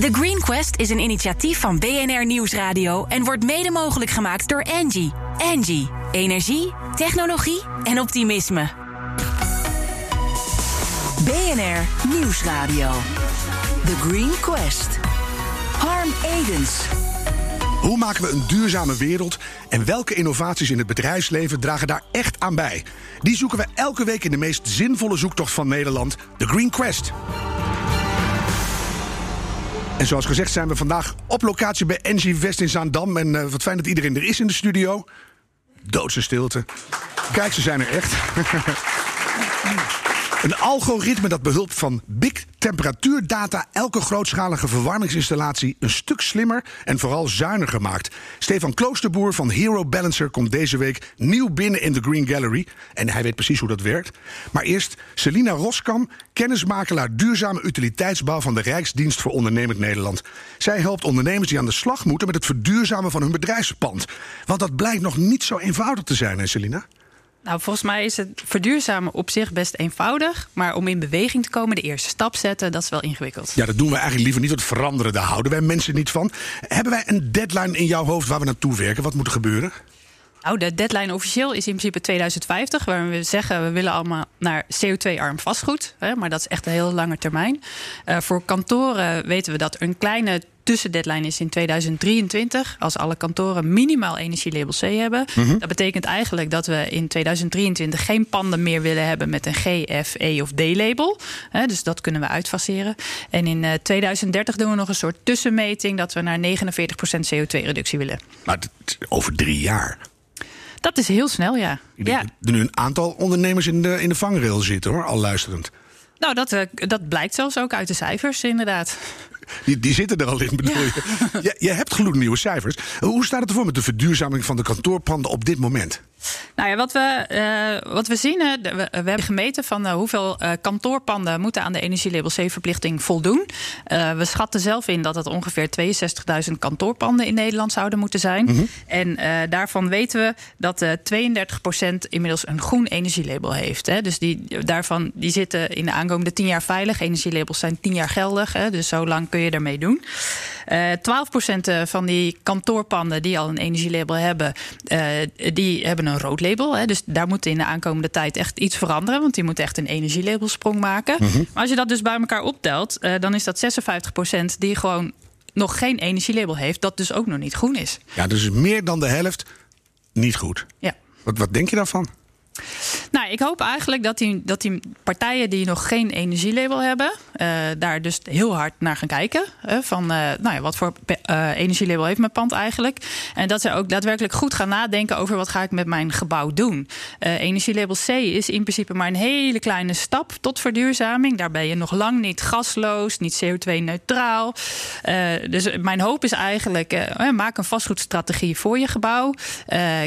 The Green Quest is een initiatief van BNR Nieuwsradio en wordt mede mogelijk gemaakt door Angie. Angie, energie, technologie en optimisme. BNR Nieuwsradio. The Green Quest. Harm Edens. Hoe maken we een duurzame wereld en welke innovaties in het bedrijfsleven dragen daar echt aan bij? Die zoeken we elke week in de meest zinvolle zoektocht van Nederland, de Green Quest. En zoals gezegd zijn we vandaag op locatie bij Engie West in Zaandam. En uh, wat fijn dat iedereen er is in de studio. Doodse stilte. Kijk, ze zijn er echt. Een algoritme dat behulpt van big temperatuurdata elke grootschalige verwarmingsinstallatie een stuk slimmer en vooral zuiniger maakt. Stefan Kloosterboer van Hero Balancer komt deze week nieuw binnen in de Green Gallery. En hij weet precies hoe dat werkt. Maar eerst Selina Roskam, kennismakelaar duurzame utiliteitsbouw van de Rijksdienst voor Ondernemend Nederland. Zij helpt ondernemers die aan de slag moeten met het verduurzamen van hun bedrijfspand. Want dat blijkt nog niet zo eenvoudig te zijn, hè, Selina? Nou, volgens mij is het verduurzamen op zich best eenvoudig. Maar om in beweging te komen, de eerste stap zetten, dat is wel ingewikkeld. Ja, dat doen we eigenlijk liever niet. Want veranderen, daar houden wij mensen niet van. Hebben wij een deadline in jouw hoofd waar we naartoe werken? Wat moet er gebeuren? Nou, de deadline officieel is in principe 2050, waar we zeggen we willen allemaal naar CO2-arm vastgoed. Hè, maar dat is echt een heel lange termijn. Uh, voor kantoren weten we dat een kleine tussendeadline is in 2023. Als alle kantoren minimaal energielabel C hebben. Mm Dat betekent eigenlijk dat we in 2023 geen panden meer willen hebben met een G, F, E of D-label. Dus dat kunnen we uitfaseren. En in 2030 doen we nog een soort tussenmeting dat we naar 49% CO2-reductie willen. Maar over drie jaar. Dat is heel snel, ja. Ik denk ja. dat er nu een aantal ondernemers in de, in de vangrail zitten hoor, al luisterend. Nou, dat, uh, dat blijkt zelfs ook uit de cijfers, inderdaad. Die, die zitten er al in, bedoel ja. je? je? Je hebt gloednieuwe cijfers. Hoe staat het ervoor met de verduurzaming van de kantoorpanden op dit moment? Nou ja, wat we, uh, wat we zien, uh, we, we, hebben gemeten van uh, hoeveel kantoorpanden moeten aan de energielabel C-verplichting voldoen. we schatten zelf in dat het ongeveer 62.000 kantoorpanden in Nederland zouden moeten zijn. Mm -hmm. En daarvan weten we dat 32% inmiddels een groen energielabel heeft. Hè. Dus die, daarvan, die zitten in de aankomende 10 jaar veilig. Energielabels zijn 10 jaar geldig, hè, dus zo lang kun je ermee doen. 12% van die kantoorpanden die al een energielabel hebben, die hebben een rood label. Hè, dus daar moet in de aankomende tijd echt iets veranderen. Want die moet echt een energielabelsprong maken. Mm -hmm. Maar als je dat dus bij elkaar optelt, uh, dan is dat 56% die gewoon nog geen energielabel heeft. Dat dus ook nog niet groen is. Ja, dus meer dan de helft niet goed. Ja. Wat, wat denk je daarvan? Nou, ik hoop eigenlijk dat die, dat die partijen die nog geen energielabel hebben, daar dus heel hard naar gaan kijken. Van uh, nou ja, wat voor energielabel heeft mijn pand eigenlijk. En dat ze ook daadwerkelijk goed gaan nadenken over wat ga ik met mijn gebouw doen. energielabel C is in principe maar een hele kleine stap tot verduurzaming. Daar ben je nog lang niet gasloos, niet CO2-neutraal. dus mijn hoop is eigenlijk, maak een vastgoedstrategie voor je gebouw.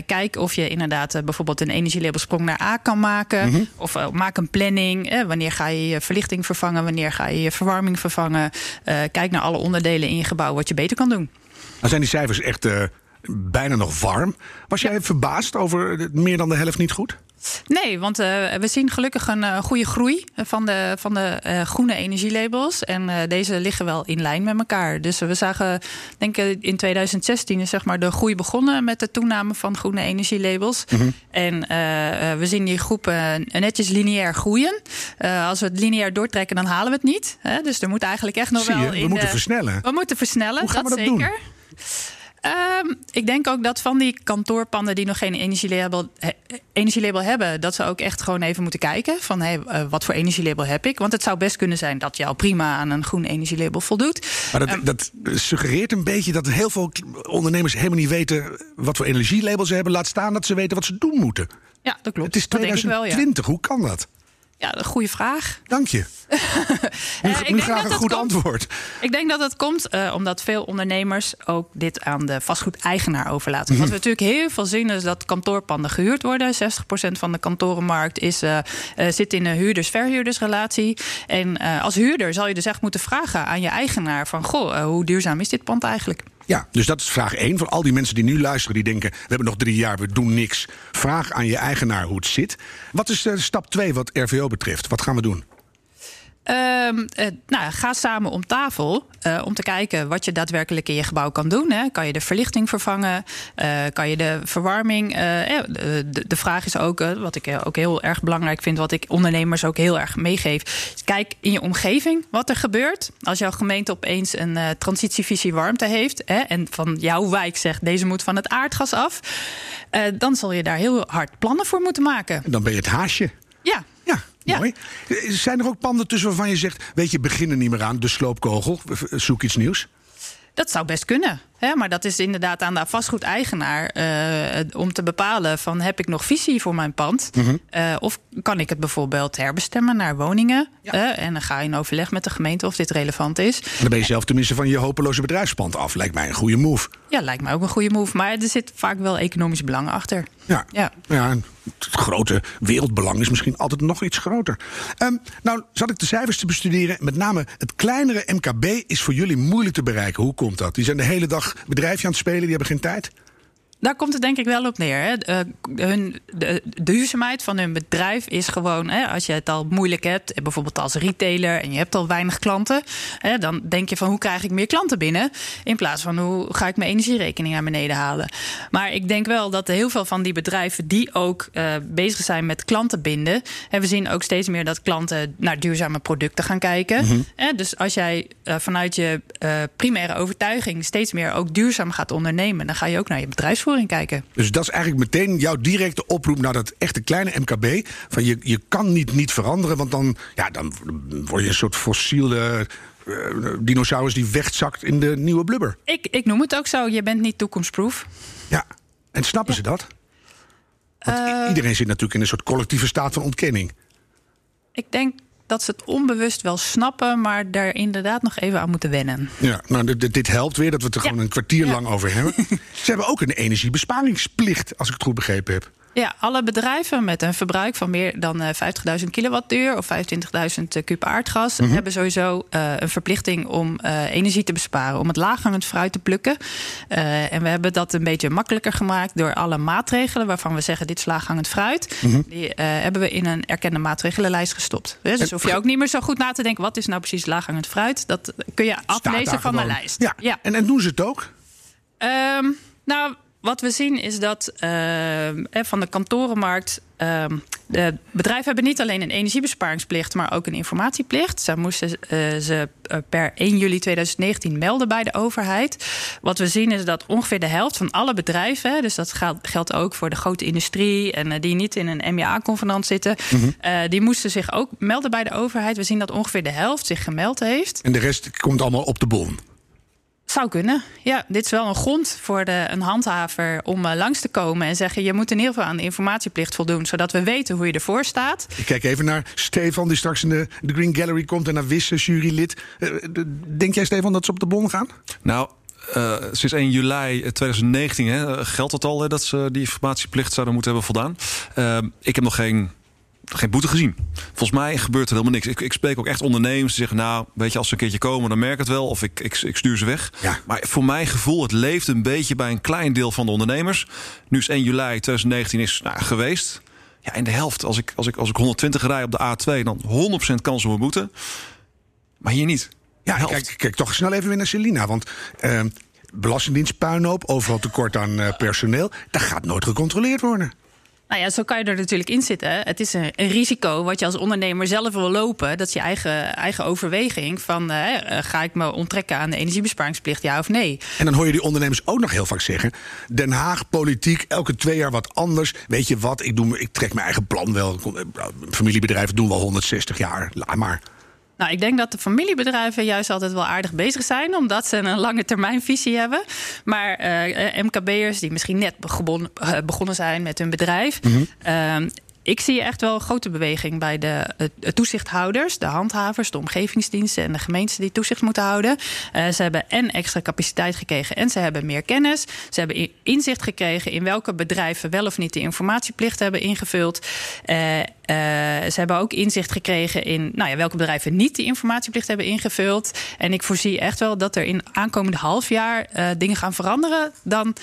kijk of je inderdaad bijvoorbeeld een energielabelsprong naar A kan maken. Mm -hmm. Of maak een planning. Eh, wanneer ga je je verlichting vervangen? Wanneer ga je je verwarming vervangen? Uh, kijk naar alle onderdelen in je gebouw wat je beter kan doen. Nou zijn die cijfers echt uh, bijna nog warm. Was jij verbaasd over meer dan de helft niet goed? Nee, want uh, we zien gelukkig een uh, goede groei van de, van de uh, groene energielabels. En deze liggen wel in lijn met elkaar. Dus we zagen, denk ik, in 2016 is zeg maar de groei begonnen met de toename van groene energielabels. Mm -hmm. En we zien die groepen netjes lineair groeien. als we het lineair doortrekken, dan halen we het niet. Hè? Dus er moet eigenlijk echt nog je, wel. we in moeten de... versnellen. We moeten versnellen. Hoe gaan dat we dat zeker. doen? Um, ik denk ook dat van die kantoorpanden die nog geen energielabel, he, energielabel hebben, dat ze ook echt gewoon even moeten kijken van hey, uh, wat voor energielabel heb ik? Want het zou best kunnen zijn dat al prima aan een groen energielabel voldoet. Maar dat, um, dat suggereert een beetje dat heel veel ondernemers helemaal niet weten wat voor energielabel ze hebben. Laat staan dat ze weten wat ze doen moeten. Ja, dat klopt. Het is 2020, wel, ja. hoe kan dat? Ja, een goede vraag. Dank je. Nu, uh, nu graag een goed komt, antwoord. Ik denk dat het komt uh, omdat veel ondernemers ook dit aan de vastgoedeigenaar overlaten. Mhm. Wat we natuurlijk heel veel zien is dat kantoorpanden gehuurd worden. 60% van de kantorenmarkt is, uh, zit in een huurders-verhuurdersrelatie. En als huurder zal je dus echt moeten vragen aan je eigenaar van... goh, hoe duurzaam is dit pand eigenlijk? Ja, dus dat is vraag 1. Voor al die mensen die nu luisteren, die denken... we hebben nog drie jaar, we doen niks. Vraag aan je eigenaar hoe het zit. Wat is uh, stap 2 wat RVO betreft? Wat gaan we doen? Ehm, eh, nou, ga samen om tafel uh, om te kijken wat je daadwerkelijk in je gebouw kan doen. Hè. Kan je de verlichting vervangen? Uh, kan je de verwarming? De, de, vraag is ook, wat ik ook heel erg belangrijk vind, wat ik ondernemers ook heel erg meegeef. Kijk in je omgeving wat er gebeurt. Als jouw gemeente opeens een transitievisie warmte heeft hè, en van jouw wijk zegt deze moet van het aardgas af, dan zal je daar heel hard plannen voor moeten maken. Dan ben je het haasje. Ja. Ja. Mooi. Zijn er ook panden tussen waarvan je zegt: Weet je, begin er niet meer aan, de sloopkogel, zoek iets nieuws? Dat zou best kunnen. Hè? Maar dat is inderdaad aan de vastgoedeigenaar uh, om te bepalen: van heb ik nog visie voor mijn pand? Mm of kan ik het bijvoorbeeld herbestemmen naar woningen? en dan ga je in overleg met de gemeente of dit relevant is. dan ben je zelf tenminste van je hopeloze bedrijfspand af. Lijkt mij een goede move. Ja, lijkt mij ook een goede move. Maar er zit vaak wel economisch belang achter. Ja, ja. ja het grote wereldbelang is misschien altijd nog iets groter. Um, nou, zat ik de cijfers te bestuderen. Met name het kleinere MKB is voor jullie moeilijk te bereiken. Hoe komt dat? Die zijn de hele dag bedrijfje aan het spelen, die hebben geen tijd. Daar komt het denk ik wel op neer. Hè. Uh, hun, de, duurzaamheid van hun bedrijf is gewoon, hè, als je het al moeilijk hebt, eh, bijvoorbeeld als retailer en je hebt al weinig klanten, hè, dan denk je van hoe krijg ik meer klanten binnen, in plaats van hoe ga ik mijn energierekening naar beneden halen. Maar ik denk wel dat heel veel van die bedrijven die ook uh, bezig zijn met klanten binden, en we zien ook steeds meer dat klanten naar duurzame producten gaan kijken. Mm -hmm. dus als jij uh, vanuit je primaire overtuiging steeds meer ook duurzaam gaat ondernemen, dan ga je ook naar je kijken. Dus dat is eigenlijk meteen jouw directe oproep naar dat echte kleine MKB. Van je, je kan niet niet veranderen, want dan, ja, dan word je een soort fossiele uh, dinosaurus die wegzakt in de nieuwe blubber. Ik, ik noem het ook zo, je bent niet toekomstproof. Ja, en snappen ze dat? Uh, iedereen zit natuurlijk in een soort collectieve staat van ontkenning. Ik denk dat ze het onbewust wel snappen, maar daar inderdaad nog even aan moeten wennen. Ja, nou, dit, dit helpt weer dat we het er gewoon een kwartier lang over hebben. ze hebben ook een energiebesparingsplicht, als ik het goed begrepen heb. Ja, alle bedrijven met een verbruik van meer dan 50.000 eh, kilowattuur of 25.000 kub aardgas mhm. hebben sowieso uh, een verplichting om uh, energie te besparen, om het laaghangend fruit te plukken. Uh, en we hebben dat een beetje makkelijker gemaakt door alle maatregelen waarvan we zeggen dit is laaghangend fruit. Mm -hmm. Die hebben we in een erkende maatregelenlijst gestopt. Dus, dus hoef je ook niet meer zo goed na te denken wat is nou precies laaghangend fruit. Dat kun je aflezen van de lijst. Ja. ja. En, en doen ze het ook? Um, nou, wat we zien is dat uh, van de kantorenmarkt. Uh, de bedrijven hebben niet alleen een energiebesparingsplicht, maar ook een informatieplicht. Ze moesten uh, ze eh, per 1 juli 2019 melden bij de overheid. Wat we zien is dat ongeveer de helft van alle bedrijven, dus dat geldt ook voor de grote industrie en die niet in een MEA-convenant zitten, mm -hmm. die moesten zich ook melden bij de overheid. We zien dat ongeveer de helft zich gemeld heeft. En de rest komt allemaal op de bon. Zou kunnen. Ja, dit is wel een grond voor de, een handhaver om uh, langs te komen en zeggen: je moet in ieder geval aan de informatieplicht voldoen, zodat we weten hoe je ervoor staat. Ik kijk even naar Stefan, die straks in de, de Green Gallery komt en naar Wisse, jurylid. Uh, denk jij, Stefan, dat ze op de bon gaan? Nou, uh, sinds 1 juli 2019 hè, geldt het al hè, dat ze die informatieplicht zouden moeten hebben voldaan. Uh, ik heb nog geen geen boete gezien. Volgens mij gebeurt er helemaal niks. Ik, ik spreek ook echt ondernemers die zeggen... nou, weet je, als ze een keertje komen, dan merk ik het wel... of ik, ik, ik stuur ze weg. Ja. Maar voor mijn gevoel, het leeft een beetje bij een klein deel van de ondernemers. Nu is 1 juli 2019 is nou, geweest. Ja, in de helft, als ik, als, ik, als ik 120 rij op de A2... dan 100% kans op een boete. Maar hier niet. Ja, kijk, kijk toch snel even weer naar Celina. Want... Uh, Belastingdienst puinhoop, overal tekort aan uh, personeel. Dat gaat nooit gecontroleerd worden. Nou ja, zo kan je er natuurlijk in zitten. Het is een, een, risico wat je als ondernemer zelf wil lopen. Dat is je eigen, eigen overweging van uh, ga ik me onttrekken aan de energiebesparingsplicht, ja of nee. En dan hoor je die ondernemers ook nog heel vaak zeggen: Den Haag, politiek, elke twee jaar wat anders. Weet je wat, ik, doe, ik trek mijn eigen plan wel. Eh, familiebedrijven doen wel 160 jaar, laat maar. Nou, ik denk dat de familiebedrijven juist altijd wel aardig bezig zijn, omdat ze een lange termijn visie hebben. Maar uh, MKB'ers die misschien net begonnen, uh, begonnen zijn met hun bedrijf. Mm -hmm. Ik zie echt wel een grote beweging bij de, de toezichthouders, de handhavers, de omgevingsdiensten en de gemeentes die toezicht moeten houden. Uh, ze hebben en extra capaciteit gekregen en ze hebben meer kennis. Ze hebben inzicht gekregen in welke bedrijven wel of niet de informatieplicht hebben ingevuld. Uh, uh, ze hebben ook inzicht gekregen in nou ja, welke bedrijven niet die informatieplicht hebben ingevuld. En ik voorzie echt wel dat er in aankomende half jaar dingen gaan veranderen dan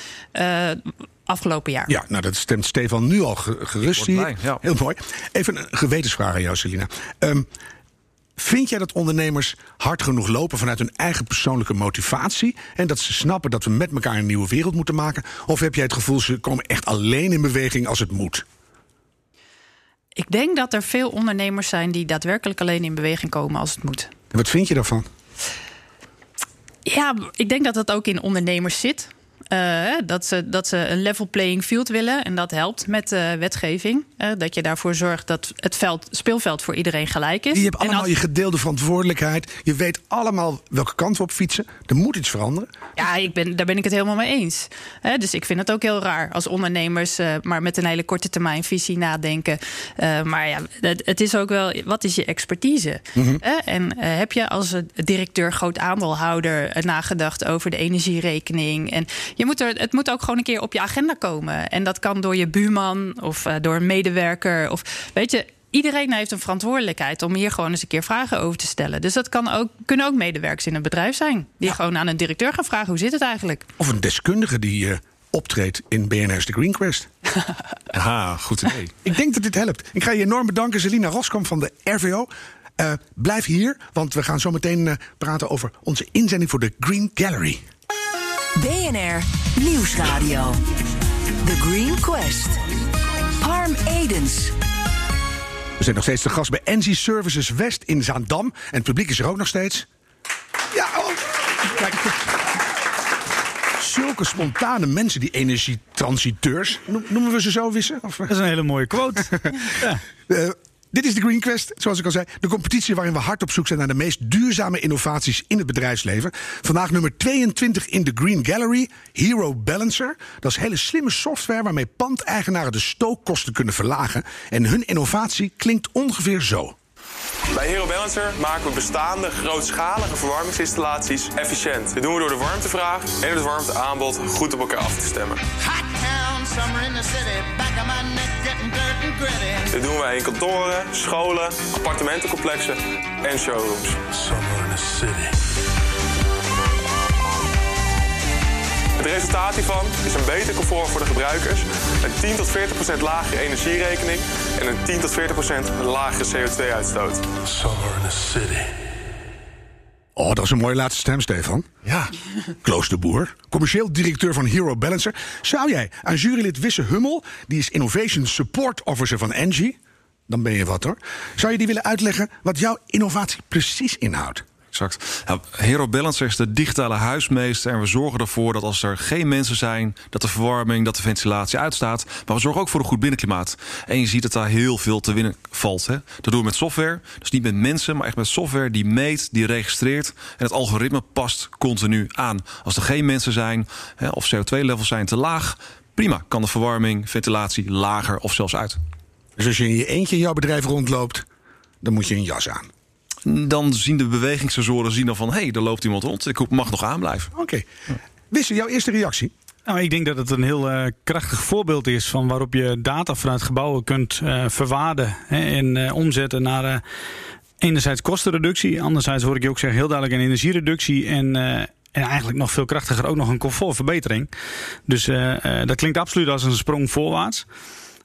afgelopen jaar. Ja, nou dat stemt Stefan nu al gerust hier. Ja. Heel mooi. Even een gewetensvraag aan jou, Selina. Um, Vind jij dat ondernemers hard genoeg lopen vanuit hun eigen persoonlijke motivatie? En dat ze snappen dat we met elkaar een nieuwe wereld moeten maken? Of heb jij het gevoel ze komen echt alleen in beweging als het moet? Ik denk dat er veel ondernemers zijn die daadwerkelijk alleen in beweging komen als het moet. En wat vind je daarvan? Ja, ik denk dat dat ook in ondernemers zit. Uh, dat, ze, dat ze een level playing field willen. En dat helpt met uh, wetgeving. Uh, dat je daarvoor zorgt dat het veld, speelveld voor iedereen gelijk is. Je hebt allemaal als... je gedeelde verantwoordelijkheid. Je weet allemaal welke kant we op fietsen. Er moet iets veranderen. Ja, ik ben, daar ben ik het helemaal mee eens. dus ik vind het ook heel raar als ondernemers maar met een hele korte termijn visie nadenken. maar ja, het, het, is ook wel, wat is je expertise? Mm -hmm. en heb je als directeur, groot aandeelhouder nagedacht over de energierekening? En je moet er, het moet ook gewoon een keer op je agenda komen. En dat kan door je buurman of uh, door een medewerker. Of weet je, iedereen heeft een verantwoordelijkheid om hier gewoon eens een keer vragen over te stellen. Dus dat kan ook, kunnen ook medewerkers in een bedrijf zijn. Die ja. gewoon aan een directeur gaan vragen: hoe zit het eigenlijk? Of een deskundige die. Uh optreedt in BNR's The Green Quest. Aha, goed idee. Ik denk dat dit helpt. Ik ga je enorm bedanken, Selina Roskamp van de RVO. Uh, blijf hier, want we gaan zo meteen uh, praten over onze inzending voor de Green Gallery. BNR Nieuwsradio. The Green Quest. Harm Edens. We zijn nog steeds de gast bij Engie Services West in Zaandam. En het publiek is er ook nog steeds. Ja, oh. Kijk. Zulke spontane mensen, die energietransiteurs. Noemen we ze zo, Wissen? Of? Dat is een hele mooie quote. ja. Uh, dit is de Green Quest, zoals ik al zei. De competitie waarin we hard op zoek zijn naar de meest duurzame innovaties in het bedrijfsleven. Vandaag nummer 22 in de Green Gallery, Hero Balancer. Dat is hele slimme software waarmee pandeigenaren de stookkosten kunnen verlagen. En hun innovatie klinkt ongeveer zo. Bij Hero Balancer maken we bestaande grootschalige verwarmingsinstallaties efficiënt. Dit doen we door de warmtevraag en het warmteaanbod goed op elkaar af te stemmen. Dit doen wij in kantoren, scholen, appartementencomplexen en showrooms. Summer in the city. Het resultaat hiervan is een beter comfort voor de gebruikers, een 10 tot 40 procent lagere energierekening en een 10 tot 40 procent lagere CO2-uitstoot. Summer in the city. Oh, dat is een mooie laatste stem, Stefan. Ja. Kloos de Boer, commercieel directeur van Hero Balancer. Zou jij aan jurylid Wisse Hummel, die is Innovation Support Officer van Engie... dan ben je wat hoor. Zou je die willen uitleggen wat jouw innovatie precies inhoudt? Exact. Ja, Hero is de digitale huismeester. En we zorgen ervoor dat als er geen mensen zijn, dat de verwarming, dat de ventilatie uitstaat. Maar we zorgen ook voor een goed binnenklimaat. En je ziet dat daar heel veel te winnen valt. Hè? Dat doen we met software. Dus niet met mensen, maar echt met software die meet, die registreert. En het algoritme past continu aan. Als er geen mensen zijn hè, of CO2-levels zijn te laag, prima. Kan de verwarming, ventilatie lager of zelfs uit. Dus als je in je eentje jouw bedrijf rondloopt, dan moet je een jas aan dan zien de bewegingssensoren zien dan van... hé, hey, er loopt iemand rond, ik mag nog aanblijven. Oké. Okay. Jouw eerste reactie? Nou, ik denk dat het een heel uh, krachtig voorbeeld is van waarop je data vanuit gebouwen kunt uh, verwaarden hè, en uh, omzetten naar enerzijds kostenreductie, anderzijds hoor ik je ook zeggen heel duidelijk een energiereductie en en eigenlijk nog veel krachtiger ook nog een comfortverbetering. Dus dat klinkt absoluut als een sprong voorwaarts.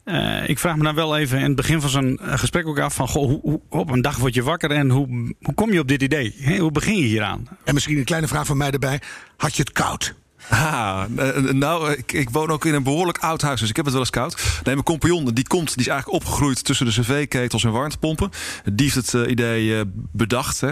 Uh, ik vraag me dan wel even in het begin van zo'n gesprek ook af van... Goh, hoe, hoe, op een dag word je wakker en hoe, hoe kom je op dit idee? Hoe begin je hieraan? En misschien een kleine vraag van mij erbij. Had je het koud? Ah, nou, ik, ik, woon ook in een behoorlijk oud huis, dus ik heb het wel eens koud. Nee, mijn compagnon, die komt, die is eigenlijk opgegroeid tussen de cv-ketels en warmtepompen. Die heeft het idee bedacht. Hè.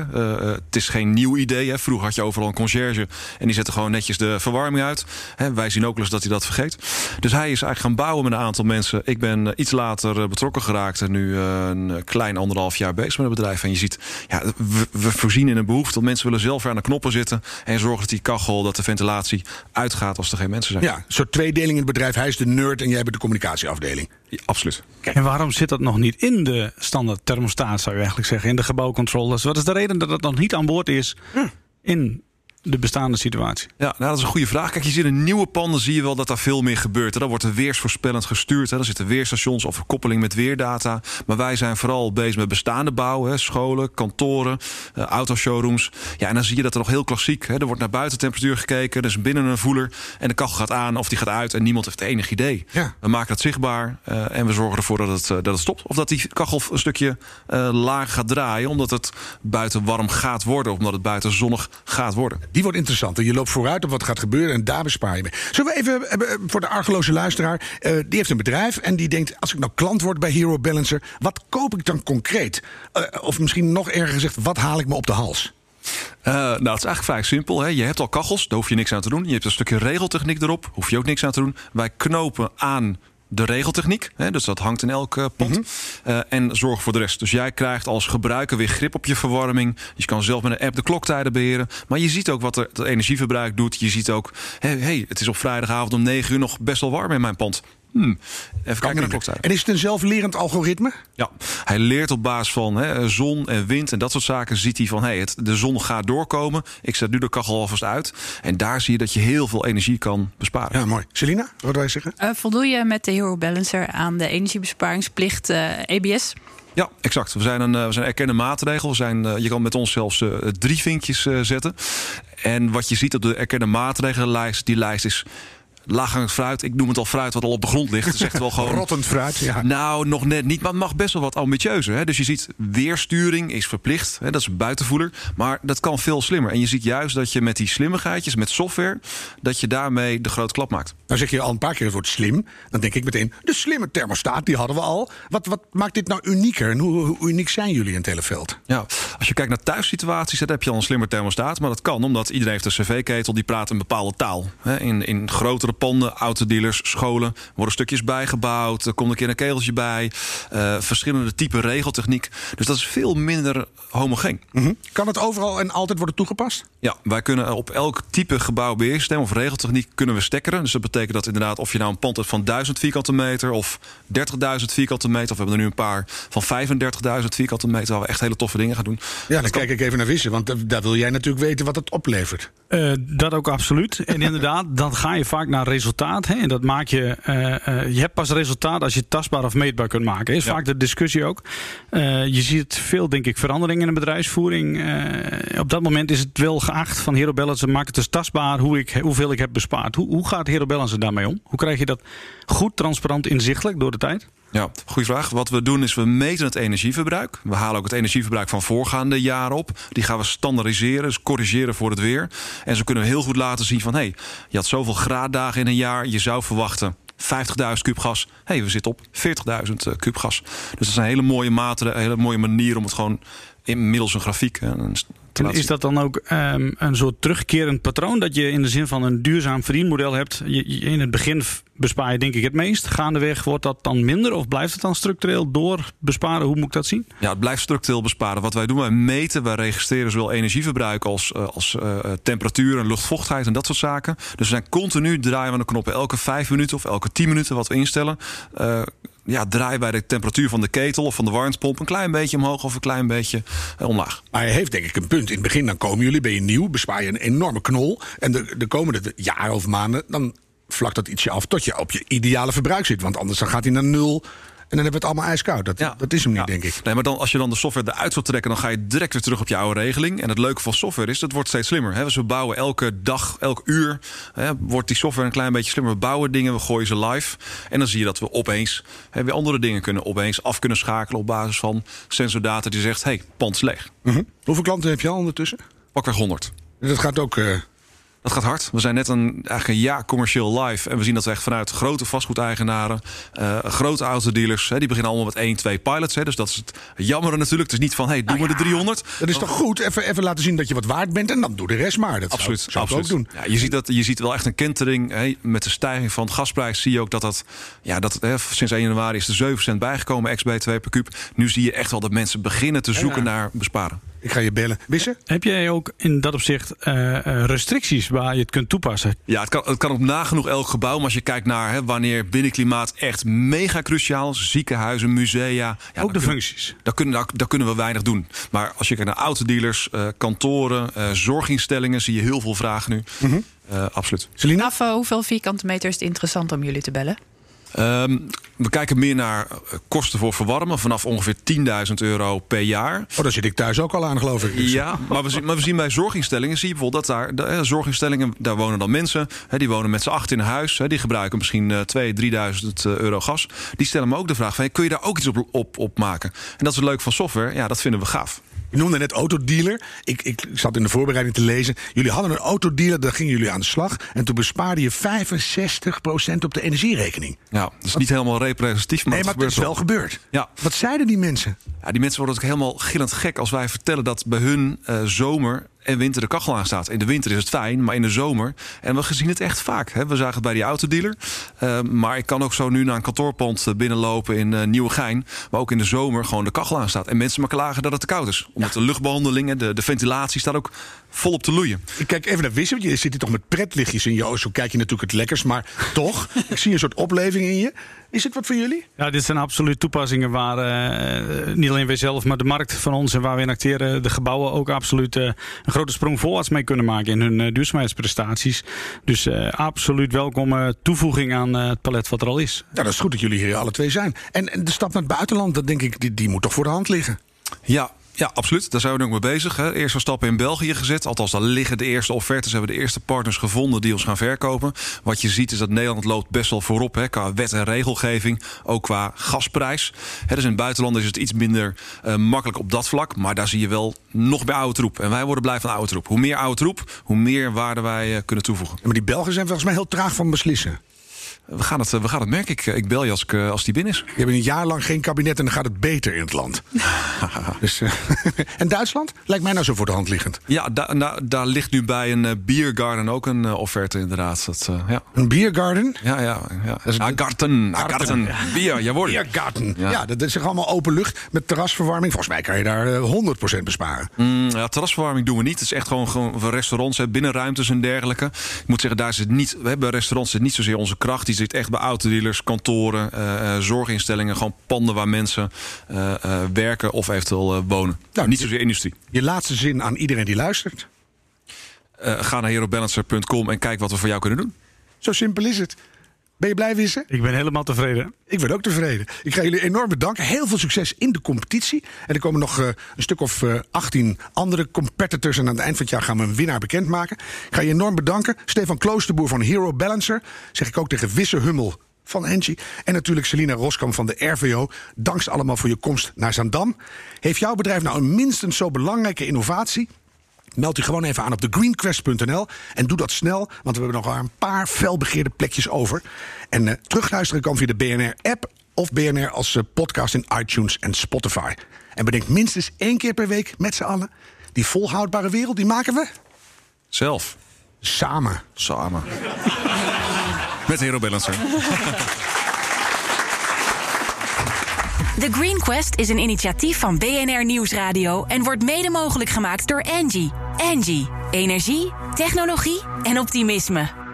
Het is geen nieuw idee. Hè. Vroeger had je overal een conciërge en die zette gewoon netjes de verwarming uit. Hè, wij zien ook eens dat hij dat vergeet. Dus hij is eigenlijk gaan bouwen met een aantal mensen. Ik ben iets later betrokken geraakt en nu een klein anderhalf jaar bezig met het bedrijf. En je ziet, ja, we, we voorzien in een behoefte dat mensen willen zelf aan de knoppen zitten en zorgen dat die kachel, dat de ventilatie uitgaat als er geen mensen zijn. Ja, een soort tweedeling in het bedrijf. Hij is de nerd en jij bent de communicatieafdeling. Ja, absoluut. En waarom zit dat nog niet in de standaard thermostaat, zou je eigenlijk zeggen, in de gebouwcontroles? Wat is de reden dat dat nog niet aan boord is hm. in de bestaande situatie? Ja, nou, dat is een goede vraag. Kijk, je ziet in nieuwe panden zie je wel dat daar veel meer gebeurt. Dan wordt er weersvoorspellend gestuurd. Hè. Dan zitten weerstations of koppeling met weerdata. Maar wij zijn vooral bezig met bestaande bouw. Hè. Scholen, kantoren, uh, autoshowrooms. Ja, en dan zie je dat er nog heel klassiek... Hè. Er wordt naar buitentemperatuur gekeken. Er is binnen een voeler. En de kachel gaat aan of die gaat uit. En niemand heeft enig idee. Ja. We maken dat zichtbaar. Uh, en we zorgen ervoor dat het, uh, dat het stopt. Of dat die kachel een stukje laag gaat draaien. Omdat het buiten warm gaat worden. Of omdat het buiten zonnig gaat worden. Die wordt interessant. Je loopt vooruit op wat gaat gebeuren en daar bespaar je mee. Zullen we even eh, voor de argeloze luisteraar. Uh, die heeft een bedrijf en die denkt: als ik nou klant word bij Hero Balancer, wat koop ik dan concreet? Of misschien nog erger gezegd, wat haal ik me op de hals? Nou, het is eigenlijk vrij simpel. Hè. Je hebt al kachels, daar hoef je niks aan te doen. Je hebt een stukje regeltechniek erop, hoef je ook niks aan te doen. Wij knopen aan de regeltechniek. Hè, dus dat hangt in elke pot. Mm -hmm. uh, en zorg voor de rest. Dus jij krijgt als gebruiker weer grip op je verwarming. Je kan zelf met een app de kloktijden beheren. Maar je ziet ook wat het energieverbruik doet. Je ziet ook, hé, hey, hey, het is op vrijdagavond om 9 uur nog best wel warm in mijn pand. Hmm. Even kijken naar de kloktijd. En is het een zelflerend algoritme? Ja, hij leert op basis van hè, zon en wind en dat soort zaken. Ziet hij van hey, het, de zon gaat doorkomen. Ik zet nu de kachel alvast uit. En daar zie je dat je heel veel energie kan besparen. Ja, mooi. Selina, wat wil je zeggen? Uh, voldoe je met de Hero Balancer aan de energiebesparingsplicht uh, EBS? Ja, exact. We zijn een, we zijn een erkende maatregel. We zijn, uh, je kan met ons zelfs uh, drie vinkjes uh, zetten. En wat je ziet op de erkende maatregelenlijst, die lijst is laaghangend fruit. Ik noem het al fruit wat al op de grond ligt. Het is echt wel gewoon... Rottend fruit, ja. Nou, nog net niet. Maar het mag best wel wat ambitieuzer. Hè? Dus je ziet, weersturing is verplicht. Hè? Dat is een buitenvoeler. Maar dat kan veel slimmer. En je ziet juist dat je met die slimmigheidjes, met software... dat je daarmee de grote klap maakt. Nou zeg je al een paar keer het woord slim. Dan denk ik meteen, de slimme thermostaat, die hadden we al. Wat, wat maakt dit nou unieker? En hoe, hoe uniek zijn jullie in Televeld? Ja, als je kijkt naar thuissituaties, dan heb je al een slimmer thermostaat. Maar dat kan, omdat iedereen heeft een cv-ketel... die praat een bepaalde taal. Hè? In, in grotere panden, autodealers, scholen worden stukjes bijgebouwd. Er komt een keer een kegeltje bij. Uh, verschillende type regeltechniek. Dus dat is veel minder homogeen. Mm -hmm. Kan het overal en altijd worden toegepast? Ja, wij kunnen op elk type gebouwbeheersysteem of regeltechniek kunnen we stekkeren. Dus dat betekent dat inderdaad of je nou een pand hebt van 1000 vierkante meter of 30.000 vierkante meter. Of we hebben er nu een paar van 35.000 vierkante meter waar we echt hele toffe dingen gaan doen. Ja, dan kijk ik even naar Wissen, want daar wil jij natuurlijk weten wat het oplevert. Uh, dat ook absoluut. En inderdaad, dan ga je vaak naar resultaat. Hè? En dat maak je. Uh, uh, je hebt pas resultaat als je het tastbaar of meetbaar kunt maken. Is ja. vaak de discussie ook. Uh, je ziet veel, denk ik, veranderingen in de bedrijfsvoering. op dat moment is het wel geacht van Hero Balance. Maak het dus tastbaar hoe ik, hoeveel ik heb bespaard. Hoe, hoe gaat Hero Balance daarmee om? Hoe krijg je dat goed, transparant, inzichtelijk door de tijd? Ja, goede vraag. Wat we doen is we meten het energieverbruik. We halen ook het energieverbruik van voorgaande jaren op. Die gaan we standaardiseren, dus corrigeren voor het weer. En zo kunnen we heel goed laten zien van... hé, hey, je had zoveel graaddagen in een jaar, je zou verwachten... 50.000 kub gas. Hey, we zitten op 40.000 kub gas. Dus dat is een hele mooie mate, een hele mooie manier om het gewoon inmiddels een grafiek. Een en is dat dan ook um, een soort terugkerend patroon? Dat je in de zin van een duurzaam verdienmodel hebt. Je, je, in het begin bespaar je denk ik het meest. Gaandeweg wordt dat dan minder? Of blijft het dan structureel door besparen? Hoe moet ik dat zien? Ja, het blijft structureel besparen. Wat wij doen, wij meten, wij registreren zowel energieverbruik als, uh, als uh, temperatuur en luchtvochtigheid en dat soort zaken. Dus we zijn continu draaien we de knoppen elke vijf minuten of elke tien minuten wat we instellen. Uh, ja, draai bij de temperatuur van de ketel of van de warmtepomp een klein beetje omhoog of een klein beetje uh, omlaag. Maar hij heeft denk ik een punt. In het begin dan komen jullie, ben je nieuw, bespaar je een enorme knol. En de, de komende jaren of maanden, dan vlakt dat ietsje af tot je op je ideale verbruik zit. Want anders dan gaat hij naar nul. En dan hebben we het allemaal ijskoud. Dat, ja. dat is hem niet, ja. denk ik. Nee, maar dan, als je dan de software eruit wil trekken... dan ga je direct weer terug op je oude regeling. En het leuke van software is, dat wordt steeds slimmer. Hè? Dus we bouwen elke dag, elk uur... Hè, wordt die software een klein beetje slimmer. We bouwen dingen, we gooien ze live. En dan zie je dat we opeens hè, weer andere dingen kunnen... opeens af kunnen schakelen op basis van sensordata... die zegt, hey, pand is leeg. Mm -hmm. Hoeveel klanten heb je al ondertussen? Pakweg 100. Dat gaat ook... Uh... Dat gaat hard. We zijn net een, eigenlijk een jaar commercieel live. En we zien dat we echt vanuit grote vastgoedeigenaren, uh, grote autodealers, hè, die beginnen allemaal met 1, 2 pilots. Hè, dus dat is het jammer natuurlijk. Het is niet van, hey, doen nou ja, we de 300. Dat is toch goed? Even, even laten zien dat je wat waard bent en dan doe de rest maar. Dat absoluut. Zou, zou absoluut. ook doen. Ja, je, ziet dat, je ziet wel echt een kentering. Hè, met de stijging van de gasprijs zie je ook dat dat, ja, dat hè, sinds 1 januari is er 7 cent bijgekomen, ex-BTW per kuub. Nu zie je echt wel dat mensen beginnen te zoeken ja, naar besparen. Ik ga je bellen. Wissen? Heb jij ook in dat opzicht uh, restricties waar je het kunt toepassen? Ja, het kan, het kan op nagenoeg elk gebouw. Maar als je kijkt naar hè, wanneer binnenklimaat echt mega cruciaal is, ziekenhuizen, musea. Ja, ook de functies. Daar kunnen, daar, kunnen we weinig doen. Maar als je kijkt naar autodealers, uh, kantoren, uh, zorginstellingen, zie je heel veel vragen nu. Mm -hmm. absoluut. Selina? Af hoeveel vierkante meter is het interessant om jullie te bellen? Um, we kijken meer naar kosten voor verwarmen vanaf ongeveer 10.000 euro per jaar. Oh, daar zit ik thuis ook al aan, geloof ik. Dus. Ja, maar we, zien, maar we zien bij zorginstellingen, zie je bijvoorbeeld dat daar, de, zorginstellingen, daar wonen dan mensen, hè, die wonen met z'n acht in huis, hè, die gebruiken misschien uh, 2.000, 3.000 euro gas. Die stellen me ook de vraag van, hey, kun je daar ook iets op, op, op maken? En dat is het leuk van software, ja, dat vinden we gaaf. Je noemde net autodealer. Ik, ik zat in de voorbereiding te lezen. Jullie hadden een autodealer, daar gingen jullie aan de slag. En toen bespaarde je 65% op de energierekening. Ja, dat is niet helemaal representatief, maar, nee, maar het, is wel gebeurd. Ja. Wat zeiden die mensen? Ja, die mensen worden ook helemaal gillend gek als wij vertellen dat bij hun uh, zomer en winter de kachel aanstaat. In de winter is het fijn, maar in de zomer. En we zien het echt vaak. Hè. We zagen het bij die autodealer. Uh, maar ik kan ook zo nu naar een kantoorpand binnenlopen in uh, Nieuwegein. Waar ook in de zomer gewoon de kachel aanstaat. En mensen maar klagen dat het te koud is. Omdat de luchtbehandelingen, de, de ventilatie staat ook volop te loeien. Ik kijk even naar Wissem. Je zit hier toch met pretlichtjes in je Zo kijk je natuurlijk het lekkers. Maar toch, ik zie een soort opleving in je. Is het wat voor jullie? Ja, dit zijn absoluut toepassingen waar uh, niet alleen wij zelf, maar de markt van ons en waar we in acteren, de gebouwen ook absoluut uh, een grote sprong voorwaarts mee kunnen maken in hun uh, duurzaamheidsprestaties. Dus absoluut welkome toevoeging aan het palet wat er al is. Ja, dat is goed dat jullie hier alle twee zijn. En, en de stap naar het buitenland, dat denk ik, die, die moet toch voor de hand liggen? Ja, ja, absoluut. Daar zijn we nu ook mee bezig. Hè. Eerste stappen in België gezet. Althans, daar liggen de eerste offertes. Hebben de eerste partners gevonden die ons gaan verkopen. Wat je ziet is dat Nederland loopt best wel voorop. Hè, qua wet en regelgeving. Ook qua gasprijs. Hè, dus in het buitenland is het iets minder uh, makkelijk op dat vlak. Maar daar zie je wel nog bij oude troep. En wij worden blij van oude troep. Hoe meer oude troep, hoe meer waarde wij uh, kunnen toevoegen. Maar die Belgen zijn volgens mij heel traag van beslissen. We gaan het, we gaan het merken. Ik, ik bel je als, ik, als die binnen is. Je hebt een jaar lang geen kabinet en dan gaat het beter in het land. dus, uh, en Duitsland? Lijkt mij nou zo voor de hand liggend. Ja, da, da, daar ligt nu bij een uh, biergarden ook een uh, offerte inderdaad. Dat, ja. Een biergarden? Ja, ja. ja. Dat is een garten. Bier, jawohl. Biergarten. Ja. ja, dat is allemaal open lucht met terrasverwarming. Volgens mij kan je daar 100% besparen. Mm, ja, terrasverwarming doen we niet. Het is echt gewoon, gewoon restaurants, hè, binnenruimtes en dergelijke. Ik moet zeggen, daar zit niet, we hebben restaurants zit niet zozeer onze kracht. Die zit echt bij autodealers, kantoren, uh, zorginstellingen, gewoon panden waar mensen uh, uh, werken of eventueel wonen. Nou, niet zozeer industrie. Je laatste zin aan iedereen die luistert. ga naar herobalancer.com en kijk wat we voor jou kunnen doen. Zo simpel is het. Ben je blij, Wissen? Ik ben helemaal tevreden. Ik ben ook tevreden. Ik ga jullie enorm bedanken. Heel veel succes in de competitie. En er komen nog uh, een stuk of uh, 18 andere competitors. En aan het eind van het jaar gaan we een winnaar bekendmaken. Ik ga je enorm bedanken. Stefan Kloosterboer van Hero Balancer. Zeg ik ook tegen Wisse Hummel van Engie. En natuurlijk Selina Roskam van de RVO. Dank allemaal voor je komst naar Zandam. Heeft jouw bedrijf nou een minstens zo belangrijke innovatie? Meld u gewoon even aan op thegreenquest.nl. En doe dat snel, want we hebben nog maar een paar felbegeerde plekjes over. En uh, terugluisteren kan via de BNR-app of BNR als uh, podcast in iTunes en Spotify. En bedenk minstens één keer per week met z'n allen... die volhoudbare wereld, die maken we... Zelf. Samen. Samen. met Hero Balancer. The Green Quest is een initiatief van BNR Nieuwsradio en wordt mede mogelijk gemaakt door Engie. Engie, energie, technologie en optimisme.